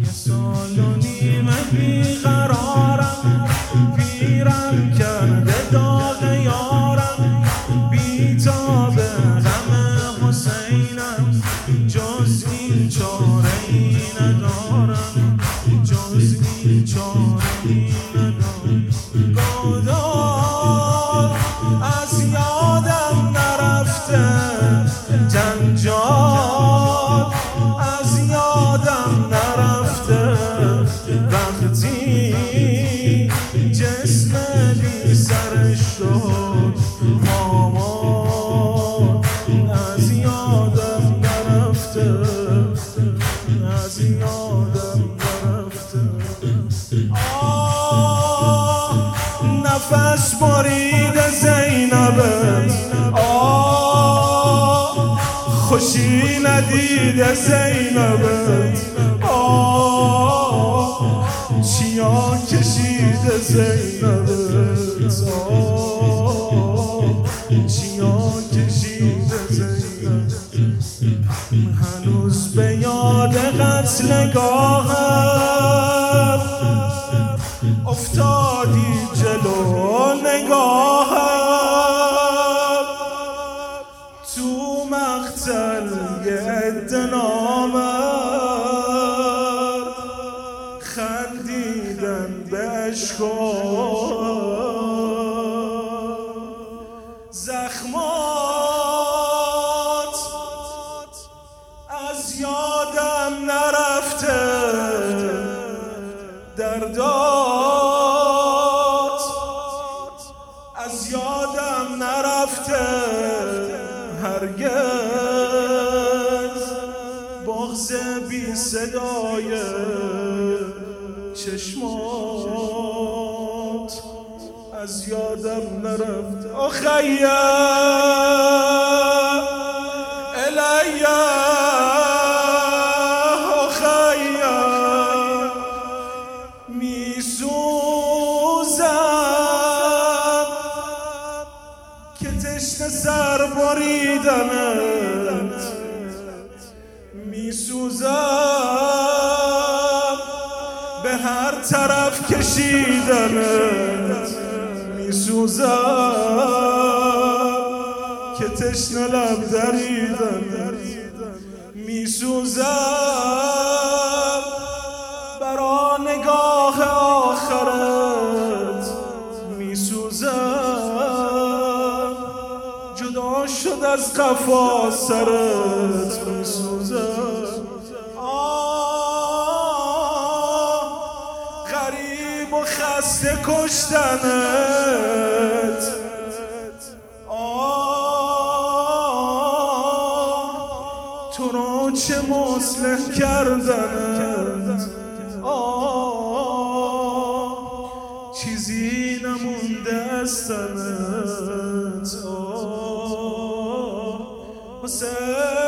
یه سال و نیمه بیقرارم پیرم کرده داغ یارم بیتاب غم حسینم جز این چاره ای ندارم جز این چاره ای ندارم گودار از یادم نرفته. جنجال از یادم نرفته وقتی جسم بی سرش شد ماما از یادم نرفته. از یادم نرفته. آه نفس برید خوشی ندید زینبت آه چیا کشید زینبت آه چیا کشید زینبت هنوز به یاد قتل گاهم افتادی جلو. ادنامر خندیدن به زخمات. از یادم نرفته دردات. از یادم نرفته هرگز بی صدای چشمات از یادم نرفته آخیه الیا آخیه میسوزم که تشنه سر بریدمت میسوزم به هر طرف کشیدمت میسوزم که تشنه لب دریدمت میسوزم برا نگاه آخرت میسوزم جدا شد از قفا سرت میسوزم خسته کشتنت. تو را چه مسلح کردنت. چیزی نمونده از تنت حسین